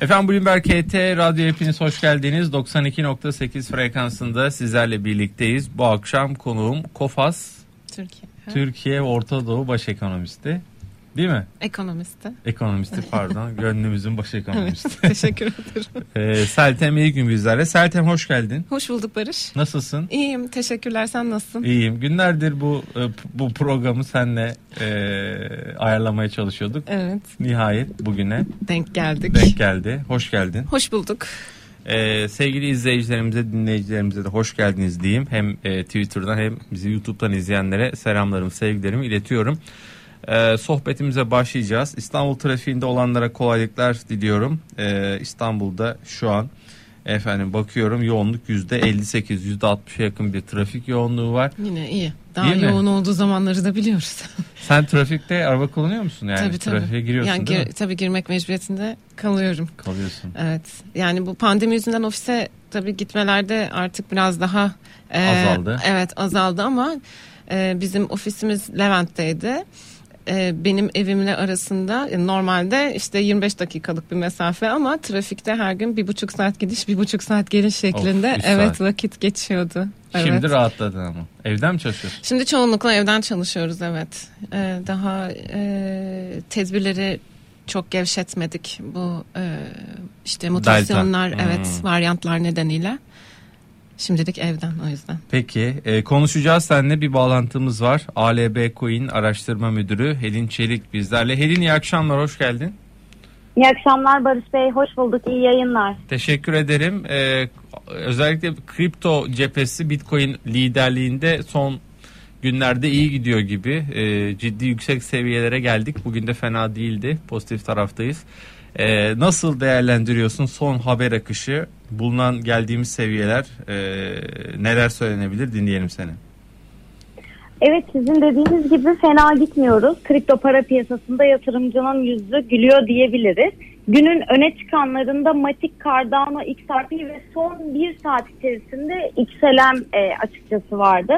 Efendim Bloomberg KT Radyo hepiniz hoş geldiniz. 92.8 frekansında sizlerle birlikteyiz. Bu akşam konuğum Kofas Türkiye. Türkiye Orta Doğu Baş Ekonomisti. Değil mi? Ekonomisti. Ekonomisti pardon. Gönlümüzün baş ekonomisti. Evet, teşekkür ederim. Ee, Seltem iyi gün bizlerle. Seltem hoş geldin. Hoş bulduk Barış. Nasılsın? İyiyim, teşekkürler. Sen nasılsın? İyiyim. Günlerdir bu e, bu programı seninle e, ayarlamaya çalışıyorduk. Evet, Nihayet bugüne denk geldik. denk geldi. Hoş geldin. Hoş bulduk. Ee, sevgili izleyicilerimize, dinleyicilerimize de hoş geldiniz diyeyim. Hem e, Twitter'dan hem bizi YouTube'dan izleyenlere selamlarımı, sevgilerimi iletiyorum. Ee, sohbetimize başlayacağız. İstanbul trafiğinde olanlara kolaylıklar diliyorum. Ee, İstanbul'da şu an efendim bakıyorum yoğunluk %58, %60'a yakın bir trafik yoğunluğu var. Yine iyi. Daha İyi mi? yoğun olduğu zamanları da biliyoruz. Sen trafikte araba kullanıyor musun? Yani tabii tabii. trafiğe giriyorsun yani, değil gir- mi? Tabii girmek mecburiyetinde kalıyorum. Kalıyorsun. Evet. Yani bu pandemi yüzünden ofise tabii gitmelerde artık biraz daha e, Azaldı. Evet azaldı ama e, bizim ofisimiz Levent'teydi. E, benim evimle arasında e, normalde işte 25 dakikalık bir mesafe ama trafikte her gün bir buçuk saat gidiş bir buçuk saat geliş şeklinde üç evet saat. vakit geçiyordu. Evet. Şimdi rahatladın ama. Evden mi çalışıyorsun? Şimdi çoğunlukla evden çalışıyoruz evet. Ee, daha e, tedbirleri çok gevşetmedik bu e, işte mutasyonlar Delta. evet Hmm. varyantlar nedeniyle. Şimdilik evden o yüzden. Peki e, konuşacağız seninle bir bağlantımız var. ALB Coin Araştırma Müdürü Helin Çelik bizlerle. Helin iyi akşamlar hoş geldin. İyi akşamlar Barış Bey. Hoş bulduk. İyi yayınlar. Teşekkür ederim. E, özellikle kripto cephesi Bitcoin liderliğinde son günlerde iyi gidiyor gibi. E, ciddi yüksek seviyelere geldik. Bugün de fena değildi. Pozitif taraftayız. E, nasıl değerlendiriyorsun son haber akışı? Bulunan geldiğimiz seviyeler e, neler söylenebilir dinleyelim seni. Evet sizin dediğiniz gibi fena gitmiyoruz. Kripto para piyasasında yatırımcının yüzü gülüyor diyebiliriz. Günün öne çıkanlarında Matic, Cardano, XRP ve son bir saat içerisinde XLM e, açıkçası vardı.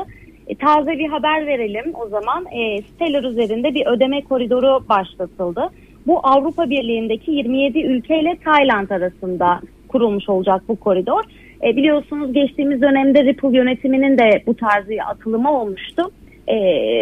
E, taze bir haber verelim o zaman. E, Stellar üzerinde bir ödeme koridoru başlatıldı. Bu Avrupa Birliği'ndeki 27 ülke ile Tayland arasında kurulmuş olacak bu koridor. E, biliyorsunuz geçtiğimiz dönemde Ripple yönetiminin de bu tarz bir atılımı olmuştu. E,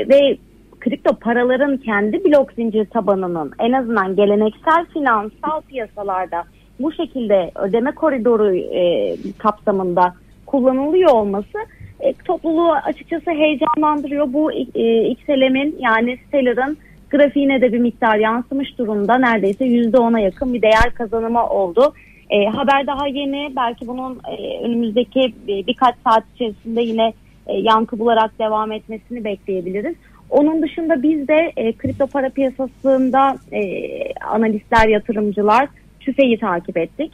ve kripto paraların kendi blok zincir tabanının en azından geleneksel finansal piyasalarda bu şekilde ödeme koridoru e, kapsamında kullanılıyor olması e, topluluğu açıkçası heyecanlandırıyor. Bu e, XLM'in yani Stellar'ın grafiğine de bir miktar yansımış durumda. Neredeyse %10'a yakın bir değer kazanımı oldu. E, haber daha yeni. Belki bunun e, önümüzdeki bir, birkaç saat içerisinde yine e, yankı bularak devam etmesini bekleyebiliriz. Onun dışında biz de e, kripto para piyasasında e, analistler, yatırımcılar tüfeği takip ettik.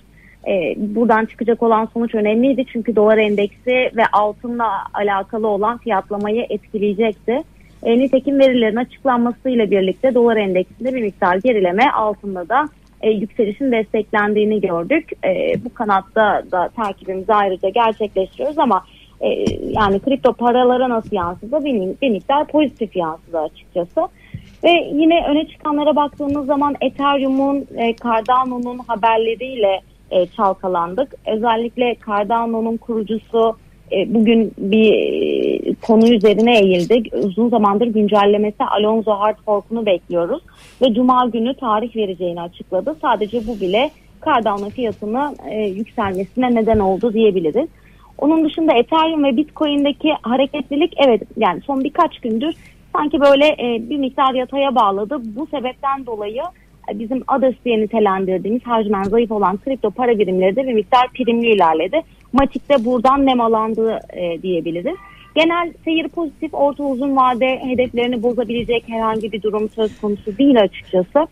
E, buradan çıkacak olan sonuç önemliydi çünkü dolar endeksi ve altınla alakalı olan fiyatlamayı etkileyecekti. E, nitekim verilerin açıklanmasıyla birlikte dolar endeksinde bir miktar gerileme altında da e, yükselişin desteklendiğini gördük. E, bu kanatta da takibimizi ayrıca gerçekleştiriyoruz ama e, yani kripto paralara nasıl yansıdı bir, bir miktar pozitif yansıdı açıkçası. Ve yine öne çıkanlara baktığımız zaman Ethereum'un, e, Cardano'nun haberleriyle e, çalkalandık. Özellikle Cardano'nun kurucusu bugün bir e, konu üzerine eğildi. Uzun zamandır güncellemesi Alonzo Hard Fork'unu bekliyoruz. Ve Cuma günü tarih vereceğini açıkladı. Sadece bu bile Cardano fiyatının e, yükselmesine neden oldu diyebiliriz. Onun dışında Ethereum ve Bitcoin'deki hareketlilik evet yani son birkaç gündür sanki böyle e, bir miktar yataya bağladı. Bu sebepten dolayı e, bizim ADAS diye nitelendirdiğimiz hacmen zayıf olan kripto para birimleri de bir miktar primli ilerledi. Matik de buradan nemalandı e, diyebiliriz. Genel seyir pozitif, orta uzun vade hedeflerini bozabilecek herhangi bir durum söz konusu değil açıkçası.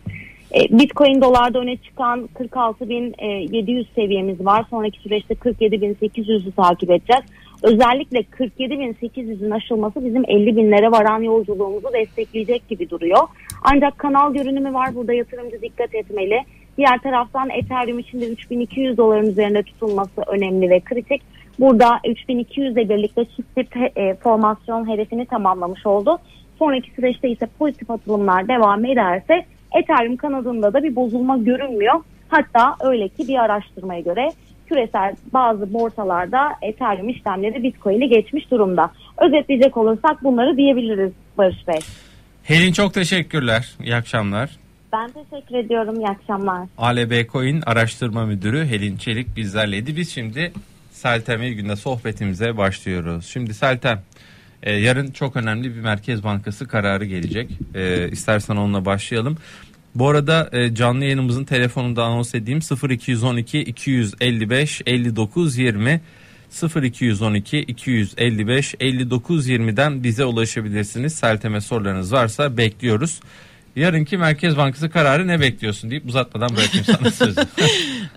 E, Bitcoin dolarda öne çıkan 46.700 seviyemiz var. Sonraki süreçte 47.800'ü takip edeceğiz. Özellikle 47.800'ün aşılması bizim 50 binlere varan yolculuğumuzu destekleyecek gibi duruyor. Ancak kanal görünümü var. Burada yatırımcı dikkat etmeli. Diğer taraftan Ethereum için de 3200 doların üzerinde tutulması önemli ve kritik. Burada 3200 ile birlikte çift e, formasyon hedefini tamamlamış oldu. Sonraki süreçte ise pozitif atılımlar devam ederse Ethereum kanadında da bir bozulma görünmüyor. Hatta öyle ki bir araştırmaya göre küresel bazı borsalarda Ethereum işlemleri Bitcoin'i geçmiş durumda. Özetleyecek olursak bunları diyebiliriz Barış Bey. Helin çok teşekkürler. İyi akşamlar. Ben teşekkür ediyorum. İyi akşamlar. ALB Coin Araştırma Müdürü Helin Çelik bizlerleydi. Biz şimdi Seltem İlgün'le sohbetimize başlıyoruz. Şimdi Seltem e, yarın çok önemli bir Merkez Bankası kararı gelecek. E, istersen onunla başlayalım. Bu arada e, canlı yayınımızın telefonunda anons edeyim 0212 255 59 20 0212 255 59 20'den bize ulaşabilirsiniz. Seltem'e sorularınız varsa bekliyoruz. Yarınki Merkez Bankası kararı ne bekliyorsun deyip uzatmadan bırakayım sana sözü.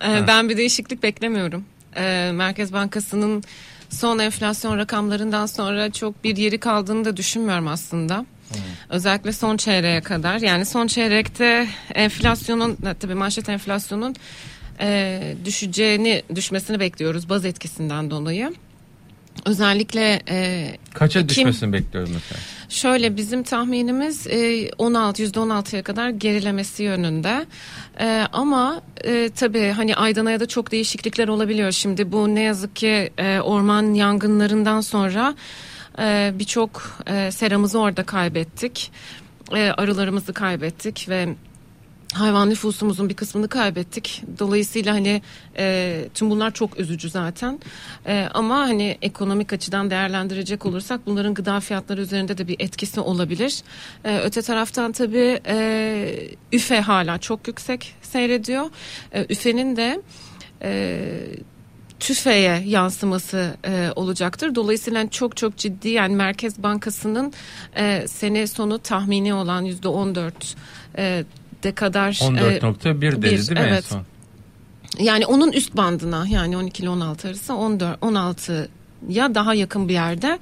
Ee, ben bir değişiklik beklemiyorum. Ee, Merkez Bankası'nın son enflasyon rakamlarından sonra çok bir yeri kaldığını da düşünmüyorum aslında. Özellikle son çeyreğe kadar. Yani son çeyrekte enflasyonun tabii manşet enflasyonun e, düşeceğini düşmesini bekliyoruz baz etkisinden dolayı. Özellikle e, Kaça Kim- düşmesini bekliyoruz mesela? Şöyle bizim tahminimiz e, 16 %16'ya kadar gerilemesi yönünde. E, ama e, tabii hani aydan aya da çok değişiklikler olabiliyor. Şimdi bu ne yazık ki e, orman yangınlarından sonra e, birçok e, seramızı orada kaybettik. E, arılarımızı kaybettik ve hayvan nüfusumuzun bir kısmını kaybettik. Dolayısıyla hani e, tüm bunlar çok üzücü zaten. E, ama hani ekonomik açıdan değerlendirecek olursak bunların gıda fiyatları üzerinde de bir etkisi olabilir. E, öte taraftan tabii e, üfe hala çok yüksek seyrediyor. E, üfenin de e, tüfeğe yansıması e, olacaktır. Dolayısıyla çok çok ciddi yani Merkez Bankası'nın e, sene sonu tahmini olan yüzde 14 e, de kadar e, 14.1 dedi bir, değil mi en evet. son? yani onun üst bandına yani 12 ile 16 arası 14 16 ya daha yakın bir yerde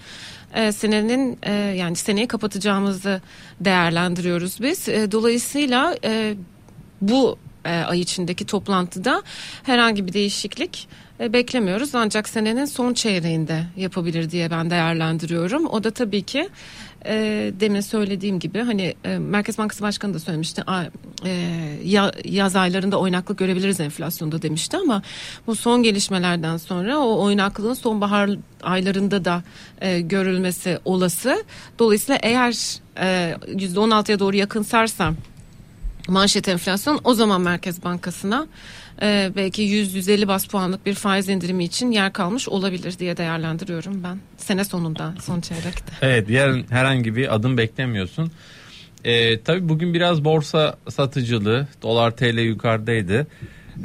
e, senenin e, yani seneyi kapatacağımızı değerlendiriyoruz biz. E, dolayısıyla e, bu e, ay içindeki toplantıda herhangi bir değişiklik e, beklemiyoruz. Ancak senenin son çeyreğinde yapabilir diye ben değerlendiriyorum. O da tabii ki e, demin söylediğim gibi hani e, Merkez Bankası Başkanı da söylemişti a, e, ya, yaz aylarında oynaklık görebiliriz enflasyonda demişti ama bu son gelişmelerden sonra o oynaklığın sonbahar aylarında da e, görülmesi olası. Dolayısıyla eğer e, %16'ya doğru yakınsarsam manşet enflasyon o zaman Merkez Bankası'na e, belki 100-150 bas puanlık bir faiz indirimi için yer kalmış olabilir diye değerlendiriyorum ben. Sene sonunda son çeyrekte. Evet yarın herhangi bir adım beklemiyorsun. Ee, tabii bugün biraz borsa satıcılığı dolar TL yukarıdaydı.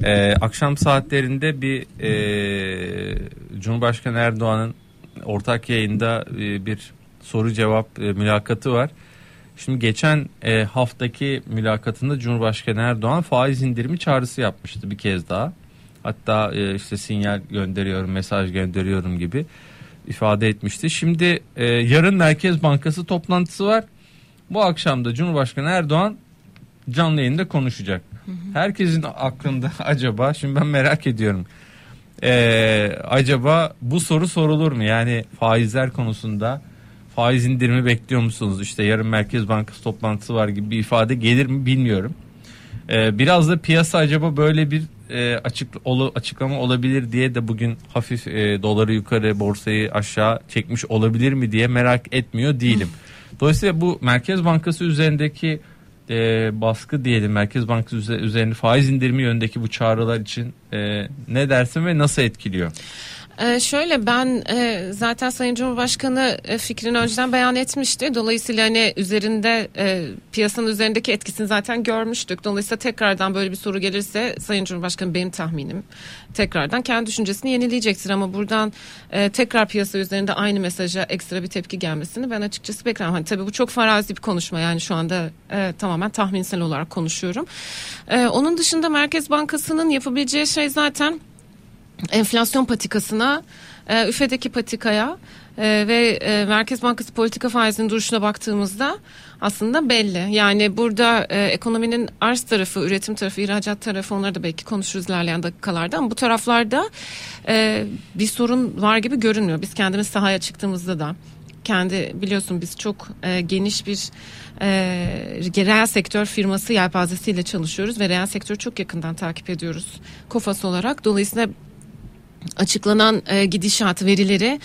Ee, akşam saatlerinde bir e, Cumhurbaşkanı Erdoğan'ın ortak yayında e, bir soru cevap e, mülakatı var. Şimdi geçen e, haftaki mülakatında Cumhurbaşkanı Erdoğan faiz indirimi çağrısı yapmıştı bir kez daha. Hatta e, işte sinyal gönderiyorum, mesaj gönderiyorum gibi ifade etmişti. Şimdi e, yarın Merkez Bankası toplantısı var. Bu akşam da Cumhurbaşkanı Erdoğan canlı yayında konuşacak. Herkesin aklında acaba şimdi ben merak ediyorum. E, acaba bu soru sorulur mu? Yani faizler konusunda faiz indirimi bekliyor musunuz? İşte yarın Merkez Bankası toplantısı var gibi bir ifade gelir mi bilmiyorum. Ee, biraz da piyasa acaba böyle bir e, açık olu- açıklama olabilir diye de bugün hafif e, doları yukarı borsayı aşağı çekmiş olabilir mi diye merak etmiyor değilim. Dolayısıyla bu Merkez Bankası üzerindeki e, baskı diyelim Merkez Bankası üze- üzerinde faiz indirimi yönündeki bu çağrılar için e, ne dersin ve nasıl etkiliyor? Ee, şöyle ben e, zaten Sayın Cumhurbaşkanı e, fikrini önceden beyan etmişti. Dolayısıyla hani üzerinde e, piyasanın üzerindeki etkisini zaten görmüştük. Dolayısıyla tekrardan böyle bir soru gelirse Sayın Cumhurbaşkanı benim tahminim tekrardan kendi düşüncesini yenileyecektir. Ama buradan e, tekrar piyasa üzerinde aynı mesaja ekstra bir tepki gelmesini ben açıkçası beklemem. Hani tabii bu çok farazi bir konuşma yani şu anda e, tamamen tahminsel olarak konuşuyorum. E, onun dışında Merkez Bankası'nın yapabileceği şey zaten enflasyon patikasına, e, üfedeki patikaya e, ve e, Merkez Bankası politika faizinin duruşuna baktığımızda aslında belli. Yani burada e, ekonominin arz tarafı, üretim tarafı, ihracat tarafı onları da belki konuşuruz ilerleyen dakikalarda ama bu taraflarda e, bir sorun var gibi görünmüyor. Biz kendimiz sahaya çıktığımızda da kendi biliyorsun biz çok e, geniş bir e, reel sektör firması yelpazesiyle çalışıyoruz ve reel sektörü çok yakından takip ediyoruz Kofas olarak. Dolayısıyla açıklanan e, gidişat verileri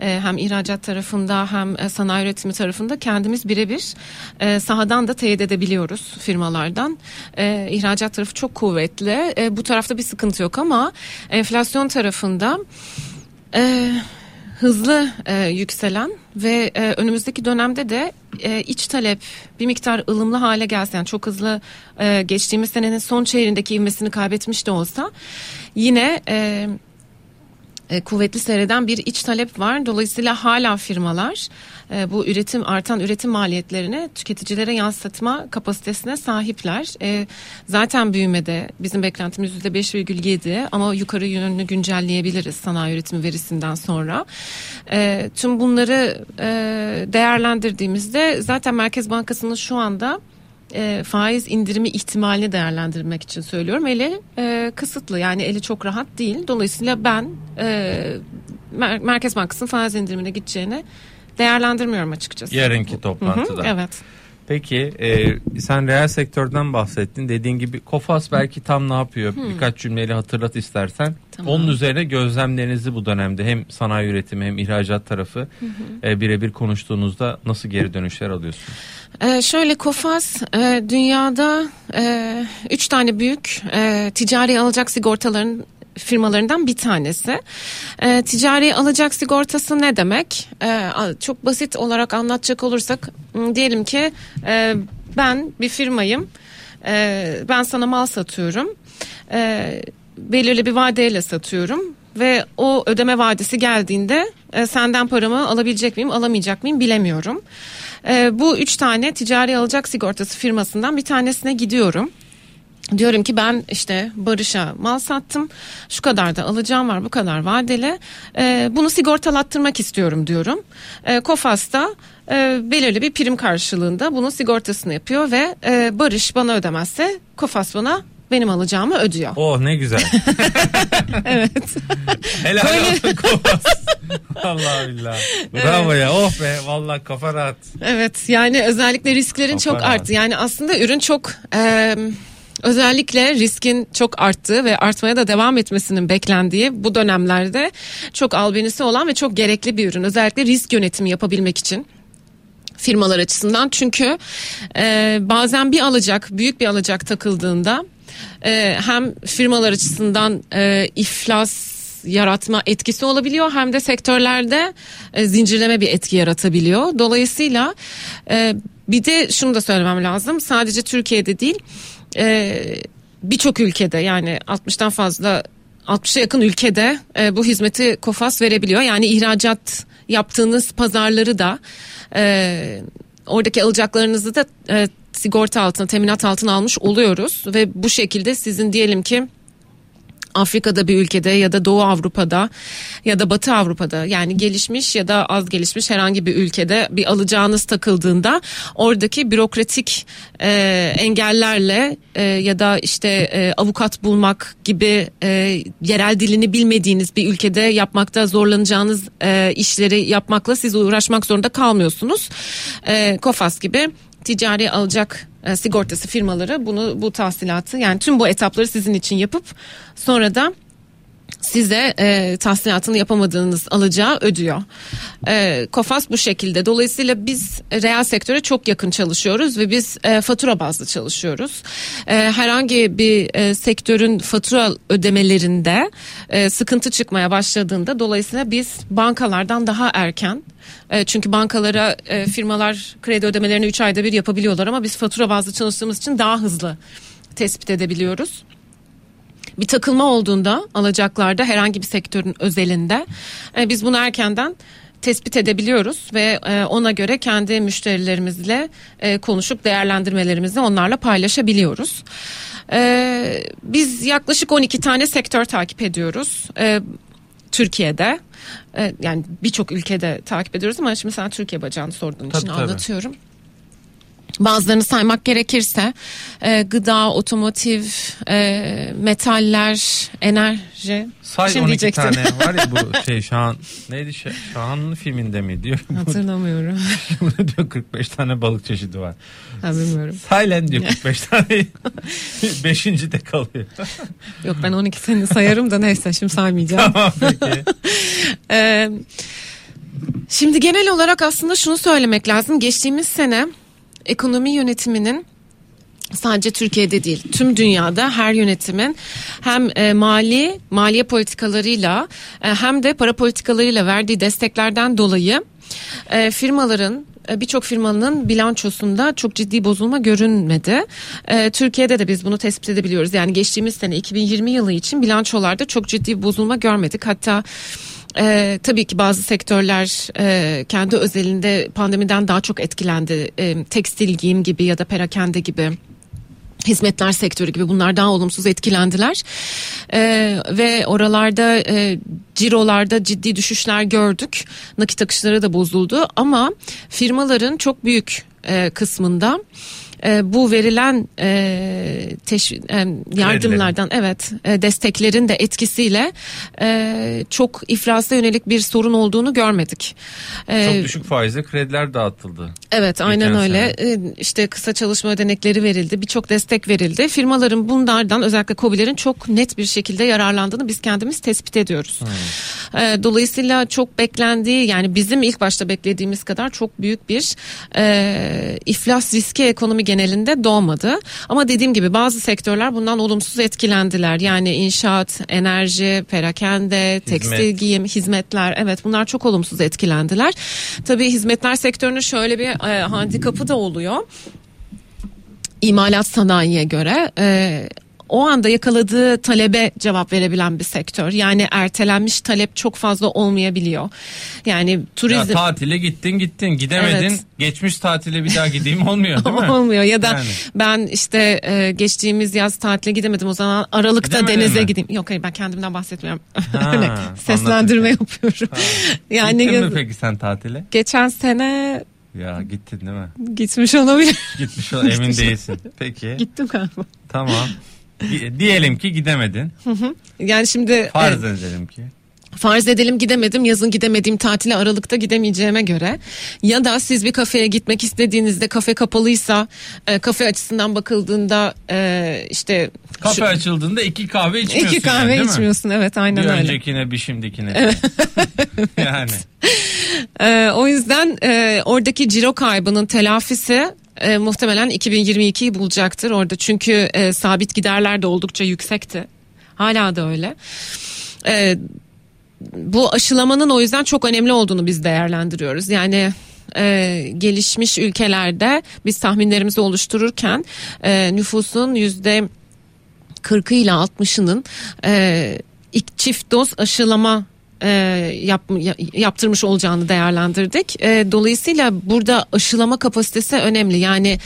e, hem ihracat tarafında hem e, sanayi üretimi tarafında kendimiz birebir e, sahadan da teyit edebiliyoruz firmalardan. E, ihracat tarafı çok kuvvetli. E, bu tarafta bir sıkıntı yok ama enflasyon tarafında e, hızlı e, yükselen ve e, önümüzdeki dönemde de e, iç talep bir miktar ılımlı hale gelse yani çok hızlı e, geçtiğimiz senenin son çeyreğindeki ivmesini kaybetmiş de olsa yine e, e, kuvvetli seyreden bir iç talep var. Dolayısıyla hala firmalar e, bu üretim artan üretim maliyetlerini tüketicilere yansıtma kapasitesine sahipler. E, zaten büyümede bizim beklentimiz %5,7 ama yukarı yönlü güncelleyebiliriz sanayi üretimi verisinden sonra. E, tüm bunları e, değerlendirdiğimizde zaten Merkez Bankası'nın şu anda e, faiz indirimi ihtimalini değerlendirmek için söylüyorum. Eli e, kısıtlı yani eli çok rahat değil. Dolayısıyla ben e, Mer- Merkez Bankası'nın faiz indirimine gideceğini değerlendirmiyorum açıkçası. Yarınki toplantıda. Hı hı, evet. Peki e, sen reel sektörden bahsettin. Dediğin gibi Kofas belki tam ne yapıyor? Birkaç cümleyle hatırlat istersen. Tamam. Onun üzerine gözlemlerinizi bu dönemde hem sanayi üretimi hem ihracat tarafı e, birebir konuştuğunuzda nasıl geri dönüşler alıyorsunuz? Ee, şöyle Kofas e, dünyada e, üç tane büyük e, ticari alacak sigortaların firmalarından bir tanesi. E, ticari alacak sigortası ne demek? E, çok basit olarak anlatacak olursak diyelim ki e, ben bir firmayım. E, ben sana mal satıyorum. E, belirli bir vadeyle satıyorum ve o ödeme vadesi geldiğinde e, senden paramı alabilecek miyim alamayacak mıyım bilemiyorum. E, bu üç tane ticari alacak sigortası firmasından bir tanesine gidiyorum. Diyorum ki ben işte Barış'a mal sattım. Şu kadar da alacağım var bu kadar vadeli. E, bunu sigortalattırmak istiyorum diyorum. E, Kofas da e, belirli bir prim karşılığında bunun sigortasını yapıyor ve e, Barış bana ödemezse Kofas bana benim alacağımı ödüyor. Oh ne güzel. Evet. Helal Böyle- olsun Kofas. Allah billah. Bravo ya. Oh be vallahi kafa rahat. Evet yani özellikle risklerin Kafa çok rahat. arttı. Yani aslında ürün çok e, özellikle riskin çok arttığı ve artmaya da devam etmesinin beklendiği bu dönemlerde çok albenisi olan ve çok gerekli bir ürün. Özellikle risk yönetimi yapabilmek için firmalar açısından çünkü e, bazen bir alacak büyük bir alacak takıldığında e, hem firmalar açısından e, iflas yaratma etkisi olabiliyor hem de sektörlerde e, zincirleme bir etki yaratabiliyor. Dolayısıyla e, bir de şunu da söylemem lazım sadece Türkiye'de değil e, birçok ülkede yani 60'tan fazla 60'a yakın ülkede e, bu hizmeti Kofas verebiliyor. Yani ihracat yaptığınız pazarları da e, oradaki alacaklarınızı da e, sigorta altına, teminat altına almış oluyoruz ve bu şekilde sizin diyelim ki Afrika'da bir ülkede ya da Doğu Avrupa'da ya da Batı Avrupa'da yani gelişmiş ya da az gelişmiş herhangi bir ülkede bir alacağınız takıldığında oradaki bürokratik e, engellerle e, ya da işte e, avukat bulmak gibi e, yerel dilini bilmediğiniz bir ülkede yapmakta zorlanacağınız e, işleri yapmakla siz uğraşmak zorunda kalmıyorsunuz. E, Kofas gibi ticari alacak sigortası firmaları bunu bu tahsilatı yani tüm bu etapları sizin için yapıp sonra da size e, tahsilatını yapamadığınız alacağı ödüyor. E, Kofas bu şekilde. Dolayısıyla biz reel sektöre çok yakın çalışıyoruz ve biz e, fatura bazlı çalışıyoruz. E, herhangi bir e, sektörün fatura ödemelerinde e, sıkıntı çıkmaya başladığında dolayısıyla biz bankalardan daha erken e, çünkü bankalara e, firmalar kredi ödemelerini 3 ayda bir yapabiliyorlar ama biz fatura bazlı çalıştığımız için daha hızlı tespit edebiliyoruz bir takılma olduğunda alacaklarda herhangi bir sektörün özelinde e, biz bunu erkenden tespit edebiliyoruz ve e, ona göre kendi müşterilerimizle e, konuşup değerlendirmelerimizi onlarla paylaşabiliyoruz. E, biz yaklaşık 12 tane sektör takip ediyoruz. E, Türkiye'de E, yani birçok ülkede takip ediyoruz ama şimdi sen Türkiye bacağını sorduğun için Tabii, tabii. anlatıyorum. Bazılarını saymak gerekirse e, gıda, otomotiv, e, metaller, enerji. Say Şimdi 12 diyecektim. tane var ya bu şey Şahan neydi Şa- Şahan'ın filminde mi diyor. Hatırlamıyorum. Burada diyor 45 tane balık çeşidi var. ha, bilmiyorum. Saylen diyor 45 tane. Beşinci de kalıyor. Yok ben 12 seni sayarım da neyse şimdi saymayacağım. tamam peki. Ee, şimdi genel olarak aslında şunu söylemek lazım. Geçtiğimiz sene ekonomi yönetiminin sadece Türkiye'de değil tüm dünyada her yönetimin hem e, mali maliye politikalarıyla e, hem de para politikalarıyla verdiği desteklerden dolayı e, firmaların e, birçok firmanın bilançosunda çok ciddi bozulma görünmedi. E, Türkiye'de de biz bunu tespit edebiliyoruz. Yani geçtiğimiz sene 2020 yılı için bilançolarda çok ciddi bozulma görmedik. Hatta ee, tabii ki bazı sektörler e, kendi özelinde pandemiden daha çok etkilendi. E, tekstil giyim gibi ya da perakende gibi hizmetler sektörü gibi bunlar daha olumsuz etkilendiler Ee, ve oralarda e, cirolarda ciddi düşüşler gördük nakit akışları da bozuldu ama firmaların çok büyük e, kısmında e, bu verilen e, teşv- e, yardımlardan evet e, desteklerin de etkisiyle e, çok iflasa yönelik bir sorun olduğunu görmedik. E, Çok düşük faizle krediler dağıtıldı. Evet aynen öyle. Ee, İşte kısa çalışma ödenekleri verildi. Birçok destek verildi. Firmaların bunlardan özellikle COBİ'lerin çok net bir şekilde yararlandığını biz kendimiz tespit ediyoruz. Ee, Dolayısıyla çok beklendiği yani bizim ilk başta beklediğimiz kadar çok büyük bir e, iflas riski ekonomi genelinde doğmadı. Ama dediğim gibi bazı sektörler bundan olumsuz etkilendiler. Yani inşaat, enerji, perakende, tekstil giyim, hizmetler evet bunlar çok olumsuz etkilendiler. Tabii hizmetler sektörünün şöyle bir e, handikapı da oluyor. İmalat sanayiye göre e, o anda yakaladığı talebe cevap verebilen bir sektör. Yani ertelenmiş talep çok fazla olmayabiliyor. Yani Ya turizm tatile gittin gittin gidemedin Evet. geçmiş tatile bir daha gideyim olmuyor değil mi? olmuyor ya da Yani. ben işte e, geçtiğimiz yaz tatile gidemedim o zaman Aralık'ta Gidemedin denize mi? gideyim. Yok hayır ben kendimden bahsetmiyorum. Ha, seslendirme yapıyorum. yani Gittin mi peki sen tatile? geçen sene Ya gittin değil mi? gitmiş olabilir. Gitmiş ol emin değilsin. Peki Gittim galiba. tamam. Di- Diyelim ki gidemedin. Yani şimdi Farz e, edelim ki. farz edelim gidemedim yazın gidemediğim tatile aralıkta gidemeyeceğime göre ya da siz bir kafeye gitmek istediğinizde kafe kapalıysa e, kafe açısından bakıldığında e, işte Kafe şu- açıldığında iki kahve içmiyorsun iki yani, kahve mi? içmiyorsun evet aynen Bir öyle. öncekine bir şimdikine. yani. Ee, o yüzden e, oradaki ciro kaybının telafisi e, muhtemelen 2022'yi bulacaktır orada. Çünkü e, sabit giderler de oldukça yüksekti. Hala da öyle. E, bu aşılamanın o yüzden çok önemli olduğunu biz değerlendiriyoruz. Yani e, gelişmiş ülkelerde biz tahminlerimizi oluştururken e, nüfusun yüzde 40'ı ile 60'ının e, ilk çift doz aşılama e, yap, ya- yaptırmış olacağını değerlendirdik. E, dolayısıyla burada aşılama kapasitesi önemli. Yani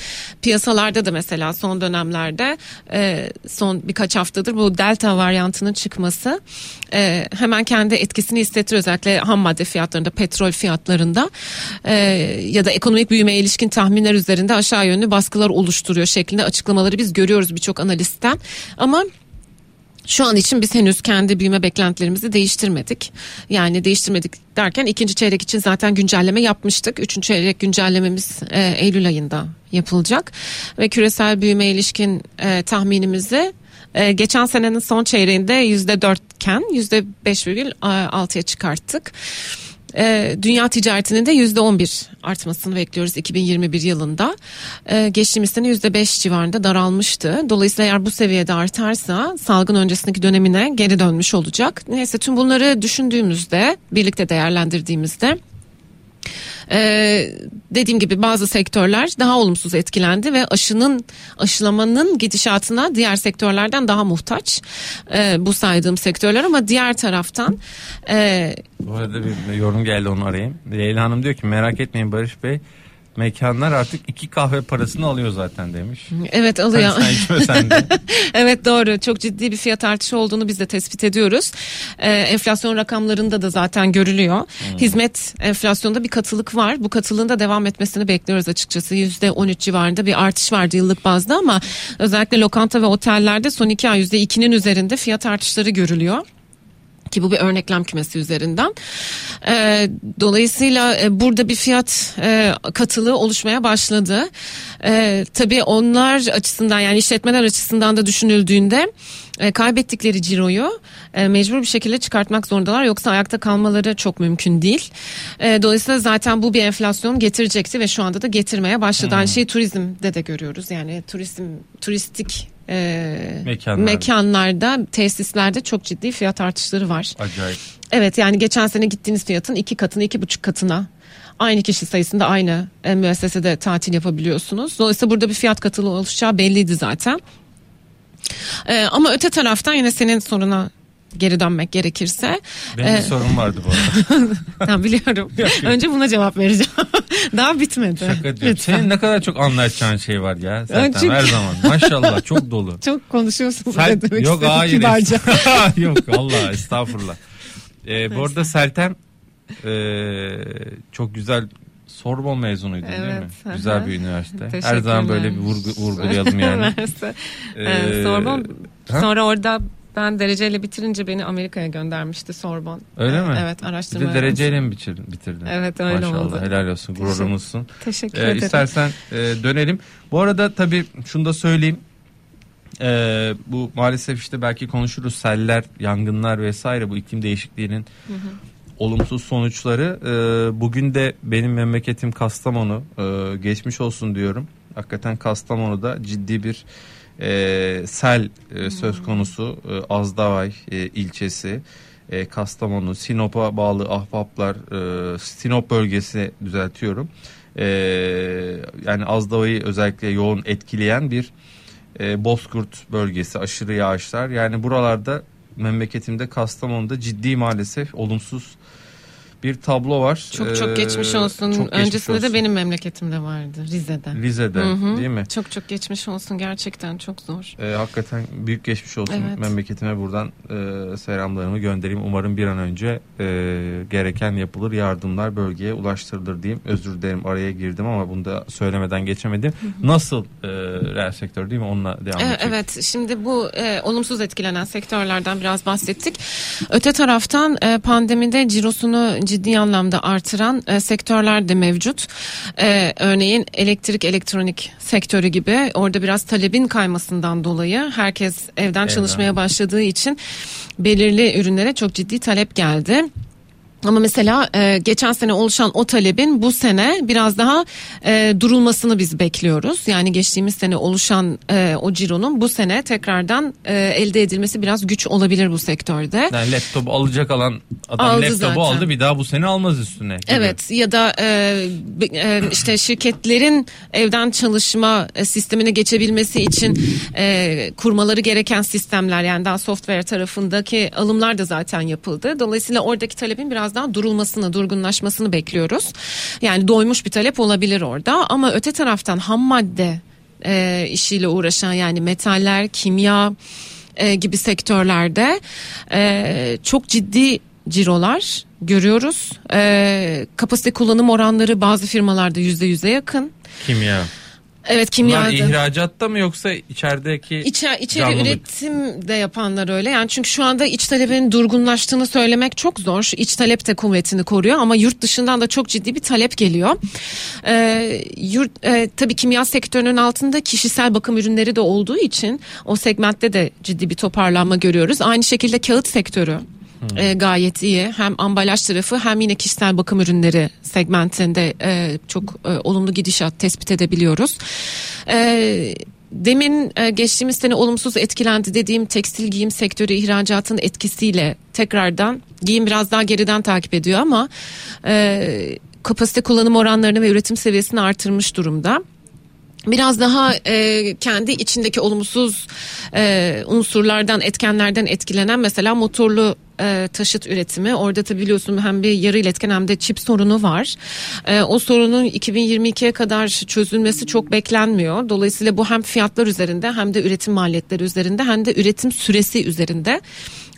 piyasalarda da mesela son dönemlerde e, son birkaç haftadır bu delta varyantının çıkması e, hemen kendi etkisini hissettir özellikle ham madde fiyatlarında, petrol fiyatlarında e, ya da ekonomik büyümeye ilişkin tahminler üzerinde aşağı yönlü baskılar oluşturuyor şeklinde açıklamaları biz görüyoruz birçok analistten. Ama şu an için biz henüz kendi büyüme beklentilerimizi değiştirmedik. Yani değiştirmedik derken ikinci çeyrek için zaten güncelleme yapmıştık. Üçüncü çeyrek güncellememiz e, Eylül ayında yapılacak. Ve küresel büyüme ilişkin e, tahminimizi e, geçen senenin son çeyreğinde yüzde dörtken yüzde beş virgül altıya çıkarttık. E, dünya ticaretinin de yüzde on bir artmasını bekliyoruz 2021 yılında. E, geçtiğimiz sene yüzde beş civarında daralmıştı. Dolayısıyla eğer bu seviyede artarsa salgın öncesindeki dönemine geri dönmüş olacak. Neyse tüm bunları düşündüğümüzde birlikte değerlendirdiğimizde ee, dediğim gibi bazı sektörler daha olumsuz etkilendi ve aşının aşılamanın gidişatına diğer sektörlerden daha muhtaç ee, bu saydığım sektörler ama diğer taraftan e, Bu arada bir yorum geldi onu arayayım. Leyla Hanım diyor ki merak etmeyin Barış Bey mekanlar artık iki kahve parasını alıyor zaten demiş. Evet alıyor. Sen, sen içmesen de. evet doğru çok ciddi bir fiyat artışı olduğunu biz de tespit ediyoruz. Ee, enflasyon rakamlarında da zaten görülüyor. Hmm. Hizmet enflasyonda bir katılık var. Bu katılığın da devam etmesini bekliyoruz açıkçası. %13 civarında bir artış vardı yıllık bazda ama özellikle lokanta ve otellerde son iki ay %2'nin üzerinde fiyat artışları görülüyor ki bu bir örneklem kümesi üzerinden. E, dolayısıyla e, burada bir fiyat e, katılığı oluşmaya başladı. E, tabii onlar açısından yani işletmeler açısından da düşünüldüğünde e, kaybettikleri ciroyu e, mecbur bir şekilde çıkartmak zorundalar yoksa ayakta kalmaları çok mümkün değil. E, dolayısıyla zaten bu bir enflasyon getirecekti ve şu anda da getirmeye başladı. Aynı şeyi turizmde de görüyoruz. Yani turizm turistik e, Mekanlarda. mekanlarda, tesislerde çok ciddi fiyat artışları var. Acayip. Evet yani geçen sene gittiğiniz fiyatın iki katına, iki buçuk katına aynı kişi sayısında aynı e, müessesede tatil yapabiliyorsunuz. Dolayısıyla burada bir fiyat katılığı oluşacağı belliydi zaten. E, ama öte taraftan yine senin soruna geri dönmek gerekirse. Benim bir e, sorun vardı bu arada. tamam biliyorum. Önce buna cevap vereceğim. Daha bitmedi. Şaka diyorum. Lütfen. Senin ne kadar çok anlatacağın şey var ya. Zaten çünkü- her zaman. Maşallah çok dolu. Çok konuşuyorsun. Sel- demek yok hayır. yok Allah estağfurullah. Ee, bu arada Seltem e, çok güzel Sorbon mezunuydu değil mi? Evet, hı. Güzel bir üniversite. Her zaman böyle bir vurgu, vurgulayalım yani. Ee, Ee, Sorbon ha? sonra orada ben dereceyle bitirince beni Amerika'ya göndermişti Sorbon. Öyle mi? Evet Bir araştırma. de dereceyle mi bitirdin? bitirdin? Evet, öyle Maşallah oldu. helal olsun gururumuzsun. Teşekkür Ee, ederim. istersen e, dönelim. Bu arada tabii şunu da söyleyeyim. Ee, bu maalesef işte belki konuşuruz seller, yangınlar vesaire bu iklim değişikliğinin olumsuz sonuçları. Ee, bugün de benim memleketim Kastamonu Ee, geçmiş olsun diyorum. Hakikaten Kastamonu'da ciddi bir e, sel e, söz konusu. E, Azdavay e, ilçesi. E, Kastamonu, Sinop'a bağlı Ahbaplar, e, Sinop bölgesi düzeltiyorum. E, yani Azdavay'ı özellikle yoğun etkileyen bir e, Bozkurt bölgesi, aşırı yağışlar. Yani buralarda memleketimde Kastamonu'da ciddi maalesef olumsuz bir tablo var. Çok çok Ee, geçmiş olsun. çok geçmiş Öncesinde olsun. de benim memleketimde vardı Rize'de. Rize'de Hı hı. değil mi? Çok çok geçmiş olsun gerçekten çok zor. Ee, hakikaten büyük geçmiş olsun Evet. memleketime buradan e, selamlarımı göndereyim. Umarım bir an önce e, gereken yapılır yardımlar bölgeye ulaştırılır diyeyim. Özür dilerim araya girdim ama bunu da söylemeden geçemedim. Nasıl e, reel sektör değil mi? Onunla devam Ee, edecek. Evet şimdi bu e, olumsuz etkilenen sektörlerden biraz bahsettik. Öte taraftan e, pandemide cirosunu ciddi anlamda artıran e, sektörler de mevcut. E, örneğin elektrik elektronik sektörü gibi orada biraz talebin kaymasından dolayı herkes evden çalışmaya başladığı için belirli ürünlere çok ciddi talep geldi. Ama mesela e, geçen sene oluşan o talebin bu sene biraz daha e, durulmasını biz bekliyoruz. Yani geçtiğimiz sene oluşan e, o cironun bu sene tekrardan e, elde edilmesi biraz güç olabilir bu sektörde. Yani laptopu alacak alan adam Aldı laptopu zaten. aldı bir daha bu sene almaz üstüne. gibi. Evet ya da e, e, işte şirketlerin evden çalışma e, sistemine geçebilmesi için e, kurmaları gereken sistemler yani daha software tarafındaki alımlar da zaten yapıldı. Dolayısıyla oradaki talebin biraz daha durulmasını, durgunlaşmasını bekliyoruz. Yani doymuş bir talep olabilir orada ama öte taraftan ham madde e, işiyle uğraşan yani metaller, kimya e, gibi sektörlerde e, çok ciddi cirolar görüyoruz. E, kapasite kullanım oranları bazı firmalarda yüzde yüze yakın. Kimya. Evet Bunlar kimyada. ihracatta mı yoksa içerideki İçer, içeri canlılık? üretim de yapanlar öyle. Yani çünkü şu anda iç talebin durgunlaştığını söylemek çok zor. İç talep de kuvvetini koruyor ama yurt dışından da çok ciddi bir talep geliyor. Ee, yurt e, tabii kimya sektörünün altında kişisel bakım ürünleri de olduğu için o segmentte de ciddi bir toparlanma görüyoruz. Aynı şekilde kağıt sektörü e, gayet iyi. Hem ambalaj tarafı hem yine kişisel bakım ürünleri segmentinde e, çok e, olumlu gidişat tespit edebiliyoruz. E, Demin e, geçtiğimiz sene olumsuz etkilendi dediğim tekstil giyim sektörü ihracatın etkisiyle tekrardan giyim biraz daha geriden takip ediyor ama e, kapasite kullanım oranlarını ve üretim seviyesini artırmış durumda. Biraz daha e, kendi içindeki olumsuz e, unsurlardan etkenlerden etkilenen mesela motorlu e, taşıt üretimi. Orada tabi biliyorsun hem bir yarı iletken hem de çip sorunu var. E, o sorunun 2022'ye kadar çözülmesi çok beklenmiyor. Dolayısıyla bu hem fiyatlar üzerinde hem de üretim maliyetleri üzerinde hem de üretim süresi üzerinde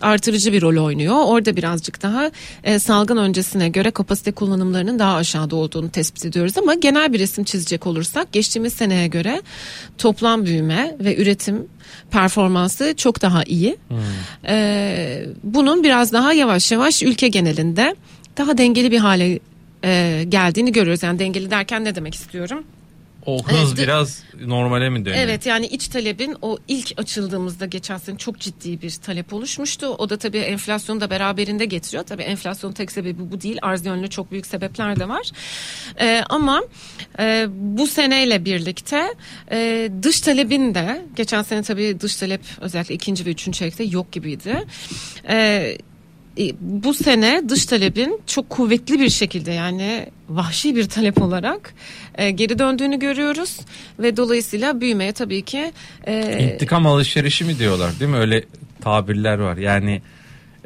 artırıcı bir rol oynuyor. Orada birazcık daha e, salgın öncesine göre kapasite kullanımlarının daha aşağıda olduğunu tespit ediyoruz ama genel bir resim çizecek olursak geçtiğimiz seneye göre toplam büyüme ve üretim performansı çok daha iyi. Hmm. E, bunun biraz daha yavaş yavaş ülke genelinde daha dengeli bir hale e, geldiğini görüyoruz. Yani dengeli derken ne demek istiyorum? O hız evet, biraz normale mi dönüyor? Evet yani iç talebin o ilk açıldığımızda geçen sene çok ciddi bir talep oluşmuştu. O da tabii enflasyonu da beraberinde getiriyor. Tabii enflasyonun tek sebebi bu değil. Arz yönlü çok büyük sebepler de var. Ee, ama e, bu seneyle birlikte e, dış talebin de geçen sene tabii dış talep özellikle ikinci ve üçüncü çeyrekte yok gibiydi. E, bu sene dış talebin çok kuvvetli bir şekilde yani vahşi bir talep olarak e, geri döndüğünü görüyoruz. Ve dolayısıyla büyümeye tabii ki e, intikam alışverişi mi diyorlar değil mi? Öyle tabirler var. Yani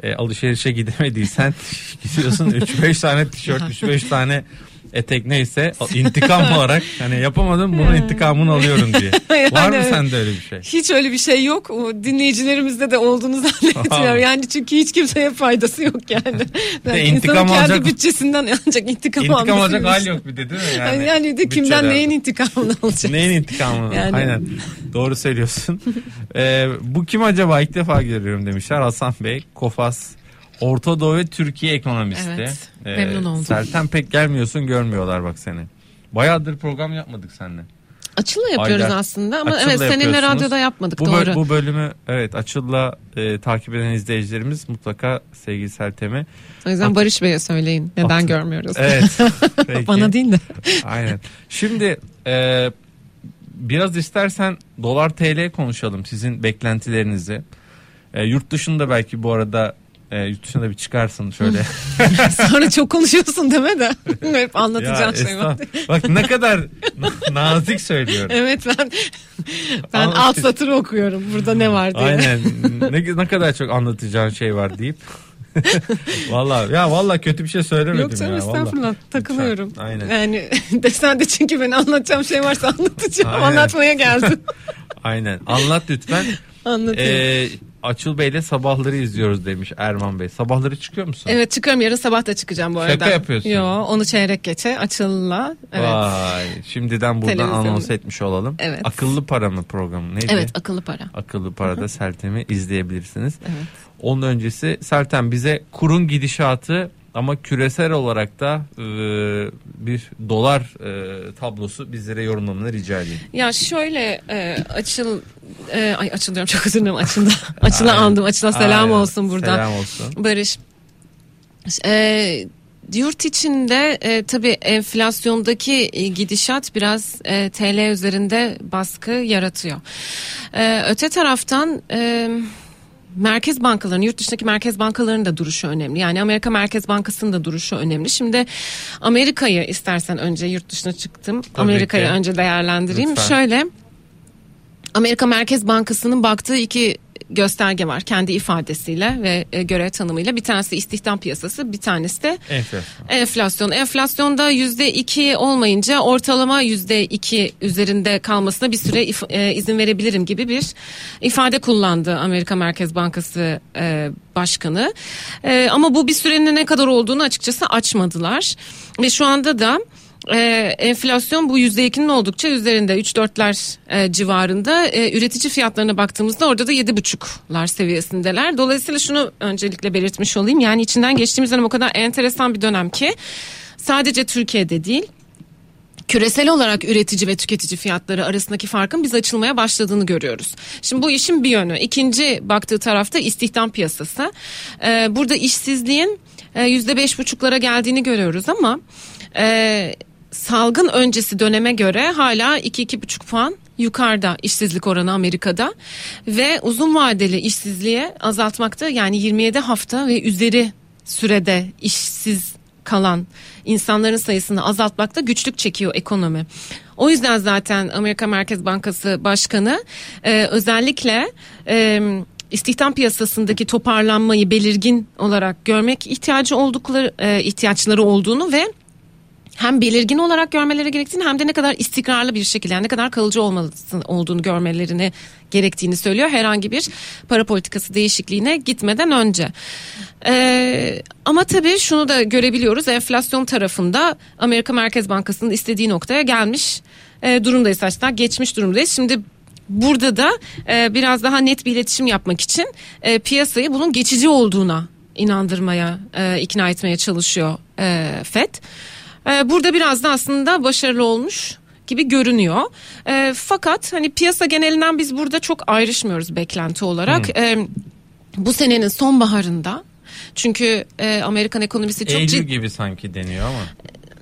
e, alışverişe gidemediysen gidiyorsun 3-5 tane tişört 3-5 tane etek neyse intikam olarak hani yapamadım bunun intikamını alıyorum diye. yani, Var mı sende öyle bir şey? Hiç öyle bir şey yok. Dinleyicilerimizde de olduğunu zannetmiyorum. yani çünkü hiç kimseye faydası yok yani. yani intikam kendi alacak, bütçesinden ancak intikam, intikam alacak hal yok bir de değil mi? Yani, yani de kimden neyin intikamını alacak? Neyin intikamını? Yani. Aynen. Doğru söylüyorsun. ee, bu kim acaba ilk defa görüyorum demişler Hasan Bey. Kofas Orta Doğu ve Türkiye ekonomisti. Evet, ee, memnun oldum. Serten pek gelmiyorsun görmüyorlar bak seni. Bayağıdır program yapmadık seninle. Açıl'la yapıyoruz Aylar, aslında ama evet seninle radyoda yapmadık bu, doğru. Bu bölümü evet Açıl'la e, takip eden izleyicilerimiz mutlaka sevgili Sertem'e. O yüzden At- Barış Bey'e söyleyin neden At- görmüyoruz. Evet. Bana değil de. Aynen. Şimdi e, biraz istersen dolar TL konuşalım sizin beklentilerinizi. E, yurt dışında belki bu arada e, yurt dışına bir çıkarsın şöyle. Sonra çok konuşuyorsun deme de. Hep anlatacağım şey var. Bak ne kadar nazik söylüyorum. Evet ben ben Anlat- alt satır okuyorum. Burada ne var diye. Aynen. Ne, ne kadar çok anlatacağın şey var deyip. Valla ya valla kötü bir şey söylemedim Yok canım ya. estağfurullah vallahi. takılıyorum. Aynen. Yani desen de çünkü ben anlatacağım şey varsa anlatacağım. Aynen. Anlatmaya geldim. Aynen. Anlat lütfen. Anlatayım. Ee, Açıl Bey'le sabahları izliyoruz demiş Erman Bey. Sabahları çıkıyor musun? Evet çıkıyorum yarın sabah da çıkacağım bu arada. Şaka yapıyorsun. Yo onu çeyrek geçe Açıl'la. Evet. Vay şimdiden buradan anons etmiş olalım. Evet. Akıllı para mı programı neydi? Evet akıllı para. Akıllı parada Seltem'i izleyebilirsiniz. Evet. Onun öncesi Seltem bize kurun gidişatı ama küresel olarak da e, bir dolar e, tablosu bizlere yorumlamanı rica edeyim. Ya şöyle e, açıl e, ay açılıyorum çok özür dilerim açıldı. Açıla andım. Açıla selam Aynen. olsun burada. Selam olsun. Barış. E, Yurt içinde e, tabii enflasyondaki e, gidişat biraz e, TL üzerinde baskı yaratıyor. E, öte taraftan e, merkez bankalarının yurt dışındaki merkez bankalarının da duruşu önemli. Yani Amerika Merkez Bankası'nın da duruşu önemli. Şimdi Amerika'yı istersen önce yurt dışına çıktım. Amerika'yı önce değerlendireyim. Lütfen. Şöyle Amerika Merkez Bankası'nın baktığı iki gösterge var kendi ifadesiyle ve e, görev tanımıyla. Bir tanesi istihdam piyasası, bir tanesi de enflasyon. Enflasyon. Enflasyonda yüzde iki olmayınca ortalama yüzde iki üzerinde kalmasına bir süre if, e, izin verebilirim gibi bir ifade kullandı Amerika Merkez Bankası e, Başkanı. E, ama bu bir sürenin ne kadar olduğunu açıkçası açmadılar ve şu anda da e, enflasyon bu %2'nin oldukça üzerinde 3-4'ler e, civarında e, üretici fiyatlarına baktığımızda orada da 7,5'lar seviyesindeler. Dolayısıyla şunu öncelikle belirtmiş olayım yani içinden geçtiğimiz dönem o kadar enteresan bir dönem ki sadece Türkiye'de değil küresel olarak üretici ve tüketici fiyatları arasındaki farkın biz açılmaya başladığını görüyoruz. Şimdi bu işin bir yönü. İkinci baktığı tarafta istihdam piyasası. Ee, burada işsizliğin yüzde beş buçuklara geldiğini görüyoruz ama e, salgın öncesi döneme göre hala 2-2,5 puan yukarıda işsizlik oranı Amerika'da ve uzun vadeli işsizliğe azaltmakta yani 27 hafta ve üzeri sürede işsiz kalan insanların sayısını azaltmakta güçlük çekiyor ekonomi. O yüzden zaten Amerika Merkez Bankası Başkanı e, özellikle e, istihdam piyasasındaki toparlanmayı belirgin olarak görmek ihtiyacı oldukları e, ihtiyaçları olduğunu ve hem belirgin olarak görmeleri gerektiğini hem de ne kadar istikrarlı bir şekilde yani ne kadar kalıcı olması olduğunu görmelerini gerektiğini söylüyor. Herhangi bir para politikası değişikliğine gitmeden önce. Ee, ama tabii şunu da görebiliyoruz enflasyon tarafında Amerika Merkez Bankası'nın istediği noktaya gelmiş e, durumdayız. Hatta geçmiş durumdayız. Şimdi burada da e, biraz daha net bir iletişim yapmak için e, piyasayı bunun geçici olduğuna inandırmaya, e, ikna etmeye çalışıyor e, FED. E, burada biraz da aslında başarılı olmuş gibi görünüyor. E, fakat hani piyasa genelinden biz burada çok ayrışmıyoruz beklenti olarak. Hmm. E, bu senenin sonbaharında çünkü e, Amerikan ekonomisi çok Eylül ciddi gibi sanki deniyor ama.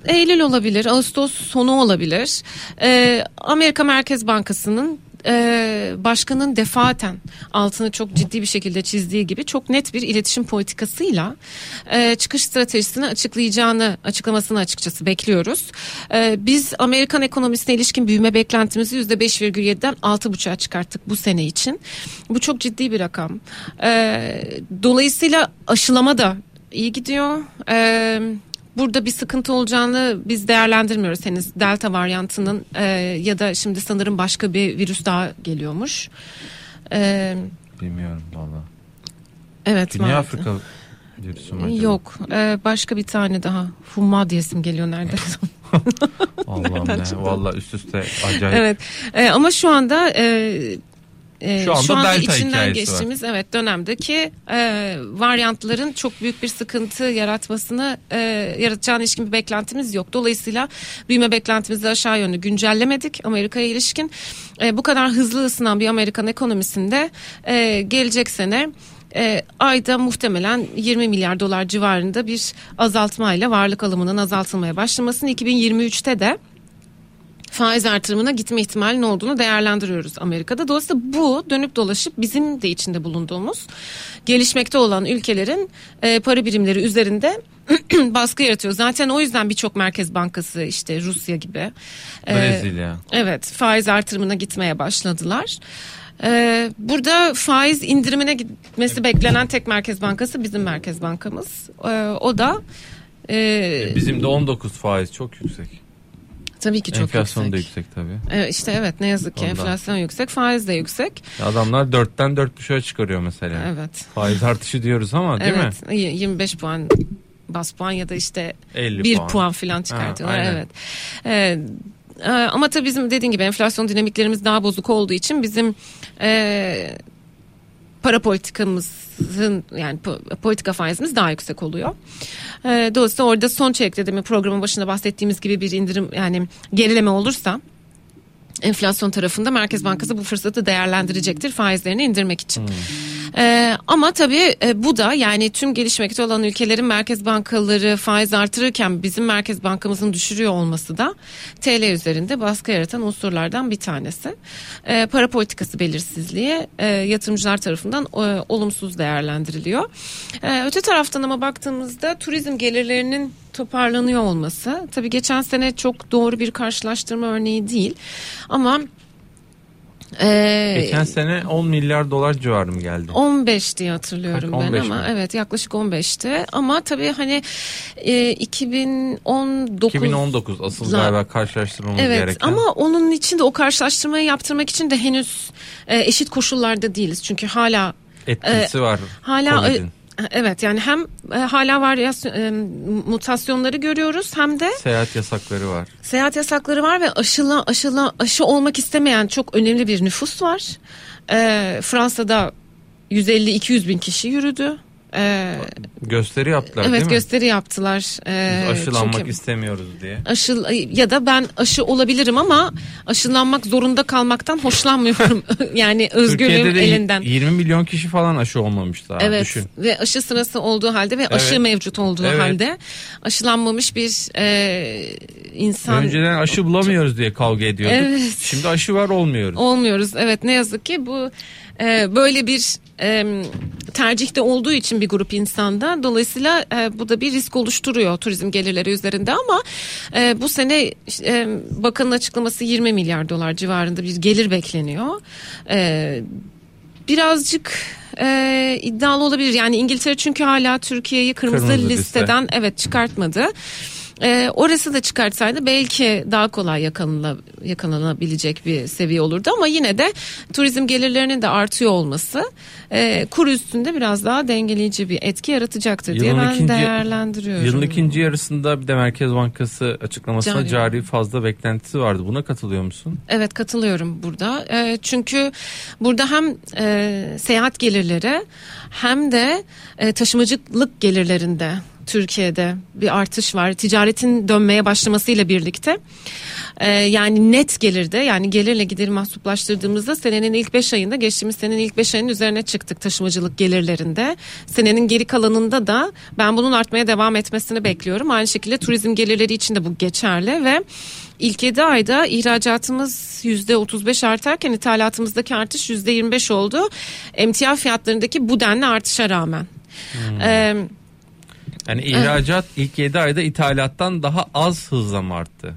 Eylül olabilir, Ağustos sonu olabilir. Ee, Amerika Merkez Bankası'nın e, başkanın defaten altını çok ciddi bir şekilde çizdiği gibi çok net bir iletişim politikasıyla e, çıkış stratejisini açıklayacağını açıklamasını açıkçası bekliyoruz. E, biz Amerikan ekonomisine ilişkin büyüme beklentimizi %5,7'den 6,5'a çıkarttık bu sene için. Bu çok ciddi bir rakam. E, dolayısıyla aşılama da iyi gidiyor. E, burada bir sıkıntı olacağını biz değerlendirmiyoruz henüz delta varyantının e, ya da şimdi sanırım başka bir virüs daha geliyormuş. E, Bilmiyorum valla. evet Güney vardı. Afrika virüsü mü acaba? Yok e, başka bir tane daha Humma diyesim geliyor neredeyse. Allah'ım ne. Valla üst üste acayip. evet e, ama şu anda e, e, Şu anda anda delta içinden geçtiğimiz evet dönemdeki e, varyantların çok büyük bir sıkıntı yaratmasını e, yaratacağına ilişkin bir beklentimiz yok. Dolayısıyla büyüme beklentimizi aşağı yönlü güncellemedik Amerika'ya ilişkin. E, bu kadar hızlı ısınan bir Amerikan ekonomisinde e, gelecek sene e, ayda muhtemelen 20 milyar dolar civarında bir azaltmayla varlık alımının azaltılmaya başlamasını 2023'te de faiz artırımına gitme ihtimalinin olduğunu değerlendiriyoruz Amerika'da. Dolayısıyla bu dönüp dolaşıp bizim de içinde bulunduğumuz gelişmekte olan ülkelerin e, para birimleri üzerinde baskı yaratıyor. Zaten o yüzden birçok merkez bankası işte Rusya gibi e, Brezilya. Evet faiz artırımına gitmeye başladılar. Ee, burada faiz indirimine gitmesi beklenen tek merkez bankası bizim merkez bankamız. Ee, o da e, Bizim de 19 faiz çok yüksek. Tabii ki çok Enflasyon yüksek. da yüksek tabii. Evet, işte evet ne yazık ki Ondan. enflasyon yüksek, faiz de yüksek. Adamlar 4'ten 4.5'a çıkarıyor mesela. Evet. Faiz artışı diyoruz ama değil mi? evet. y- 25 puan bas puan ya da işte 50 1 puan. puan, falan çıkartıyorlar. Ha, aynen. evet. Ee, e, ama tabii bizim dediğin gibi enflasyon dinamiklerimiz daha bozuk olduğu için bizim e, para politikamızın yani po- politika faizimiz daha yüksek oluyor. E, dolayısıyla orada son çeyrekte demin programın başında bahsettiğimiz gibi bir indirim yani gerileme olursa enflasyon tarafında Merkez Bankası bu fırsatı değerlendirecektir faizlerini indirmek için. Ee, ama tabii e, bu da yani tüm gelişmekte olan ülkelerin merkez bankaları faiz artırırken bizim merkez bankamızın düşürüyor olması da TL üzerinde baskı yaratan unsurlardan bir tanesi. Ee, para politikası belirsizliği e, yatırımcılar tarafından e, olumsuz değerlendiriliyor. Ee, öte taraftan ama baktığımızda turizm gelirlerinin toparlanıyor olması tabii geçen sene çok doğru bir karşılaştırma örneği değil ama e, Geçen sene 10 milyar dolar civarı mı geldi? 15 diye hatırlıyorum Ha, ben 15 ama mi? evet yaklaşık 15'ti ama tabii hani e, 2019 2019 asıl La- galiba karşılaştırmamız Evet gereken. ama onun için de o karşılaştırmayı yaptırmak için de henüz e, eşit koşullarda değiliz. Çünkü hala etkisi var hala e. evet yani hem e, hala varyasyon e, mutasyonları görüyoruz hem de Seyahat yasakları var. Seyahat yasakları var ve aşıla aşıla aşı olmak istemeyen çok önemli bir nüfus var. Ee, Fransa'da 150-200 bin kişi yürüdü. Ee, Gösteri yaptılar değil evet mi? gösteri yaptılar. Ee, Biz aşılanmak çünkü istemiyoruz diye. aşı ya da ben aşı olabilirim ama aşılanmak zorunda kalmaktan hoşlanmıyorum. yani özgürlüğüm elinden. 20 milyon kişi falan aşı olmamış daha. Evet Düşün. ve aşı sırası olduğu halde ve aşı Evet. mevcut olduğu Evet. halde aşılanmamış bir e, insan Önceden aşı bulamıyoruz diye kavga ediyorduk. Evet. Şimdi aşı var olmuyoruz. olmuyoruz. Evet ne yazık ki bu e, böyle bir e, tercihte olduğu için bir grup insanda dolayısıyla e, bu da bir risk oluşturuyor turizm gelirleri üzerinde ama e, bu sene e, bakanın açıklaması 20 milyar dolar civarında bir gelir bekleniyor. E, birazcık e, iddialı olabilir. Yani İngiltere çünkü hala Türkiye'yi kırmızı, Kırmızı liste. listeden evet çıkartmadı. E, orası da çıkartsaydı belki daha kolay yakalanla, yakalanabilecek bir seviye olurdu ama yine de turizm gelirlerinin de artıyor olması e, kur üstünde biraz daha dengeleyici bir etki yaratacaktır diye Yılın ben ikinci- değerlendiriyorum. Yılın ikinci yarısında bir de Merkez Bankası açıklamasına Cari. cari, fazla beklentisi vardı. Buna katılıyor musun? Evet katılıyorum burada. E, çünkü burada hem e, seyahat gelirleri hem de e, taşımacılık gelirlerinde Türkiye'de bir artış var. Ticaretin dönmeye başlamasıyla birlikte. E, yani net gelirde yani gelirle gideri mahsuplaştırdığımızda senenin ilk 5 ayında geçtiğimiz senenin ilk 5 ayının üzerine çıktık taşımacılık gelirlerinde. Senenin geri kalanında da ben bunun artmaya devam etmesini bekliyorum. Aynı şekilde turizm gelirleri için de bu geçerli ve İlk 7 ayda ihracatımız %35 artarken ithalatımızdaki artış %25 oldu. Emtia fiyatlarındaki bu denli artışa rağmen. Ee, Yani ihracat ilk 7 ayda ithalattan daha az hızla mı arttı?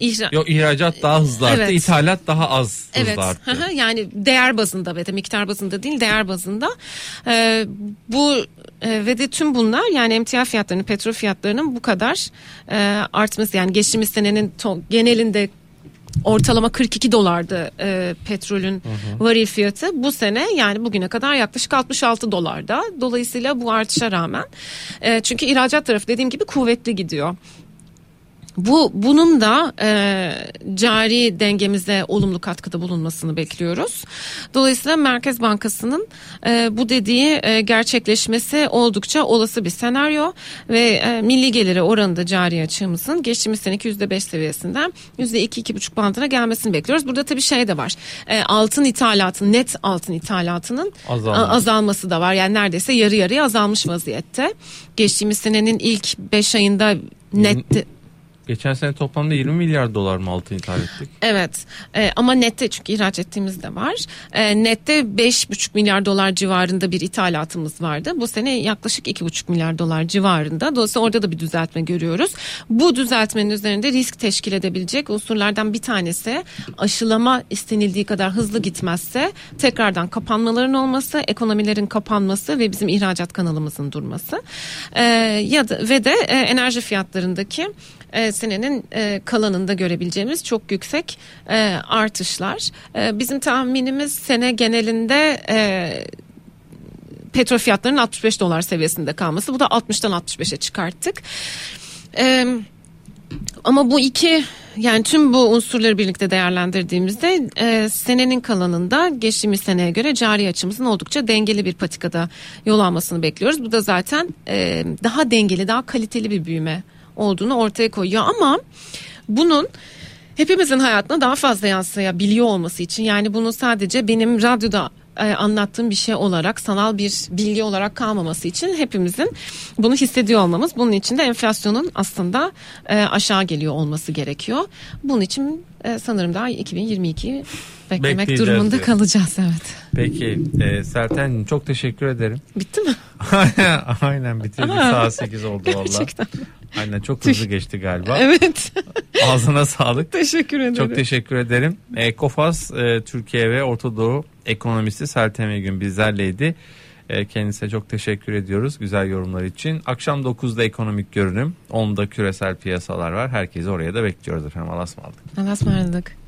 ihra- Yok ihracat daha hızlı arttı, Evet. ithalat daha az hızlı Evet, arttı. hı hı, yani değer bazında ve de miktar bazında değil değer bazında. Ee, bu e, ve de tüm bunlar yani emtia fiyatlarının, petrol fiyatlarının bu kadar e, artması yani geçtiğimiz senenin to- genelinde ortalama 42 dolardı e, petrolün varil fiyatı. Bu sene yani bugüne kadar yaklaşık 66 dolarda. Dolayısıyla bu artışa rağmen e, çünkü ihracat tarafı dediğim gibi kuvvetli gidiyor. Bu bunun da e, cari dengemize olumlu katkıda bulunmasını bekliyoruz. Dolayısıyla Merkez Bankası'nın e, bu dediği e, gerçekleşmesi oldukça olası bir senaryo ve e, milli geliri oranında cari açığımızın geçtiğimiz seneki %5 seviyesinden %2-2,5 bandına gelmesini bekliyoruz. Burada tabii şey de var. E, altın ithalatının net altın ithalatının Azalması. a- azalması da var. Yani neredeyse yarı yarıya azalmış vaziyette. Geçtiğimiz senenin ilk 5 ayında net Geçen sene toplamda 20 milyar dolar mı altın ithal ettik? Evet Ee, ama nette çünkü ihraç ettiğimiz de var. Ee, nette 5,5 milyar dolar civarında bir ithalatımız vardı. Bu sene yaklaşık 2,5 milyar dolar civarında. Dolayısıyla orada da bir düzeltme görüyoruz. Bu düzeltmenin üzerinde risk teşkil edebilecek unsurlardan bir tanesi aşılama istenildiği kadar hızlı gitmezse tekrardan kapanmaların olması, ekonomilerin kapanması ve bizim ihracat kanalımızın durması. Ee, ya da ve de e, enerji fiyatlarındaki e, senenin e, kalanında görebileceğimiz çok yüksek e, artışlar. E, bizim tahminimiz sene genelinde e, petrol fiyatlarının 65 dolar seviyesinde kalması. Bu da 60'tan 65'e çıkarttık. E, ama bu iki yani tüm bu unsurları birlikte değerlendirdiğimizde e, senenin kalanında geçtiğimiz seneye göre cari açımızın oldukça dengeli bir patikada yol almasını bekliyoruz. Bu da zaten e, daha dengeli, daha kaliteli bir büyüme olduğunu ortaya koyuyor ama bunun hepimizin hayatına daha fazla yansıyabiliyor olması için yani bunu sadece benim radyoda e, anlattığım bir şey olarak sanal bir bilgi olarak kalmaması için hepimizin bunu hissediyor olmamız bunun için de enflasyonun aslında e, aşağı geliyor olması gerekiyor. Bunun için e, sanırım daha 2022 beklemek durumunda kalacağız evet. Peki e, Serten çok teşekkür ederim. Bitti mi? Aynen bitirdik Aa, saat 8 oldu valla. Gerçekten. Aynen çok hızlı geçti galiba. Evet. Ağzına sağlık. teşekkür ederim. Çok teşekkür ederim. E, Kofas e, Türkiye ve Orta Doğu ekonomisti Sertem Gün bizlerleydi. E, kendisine çok teşekkür ediyoruz güzel yorumlar için. Akşam 9'da ekonomik görünüm. 10'da küresel piyasalar var. Herkesi oraya da bekliyoruz efendim. Allah'a ısmarladık.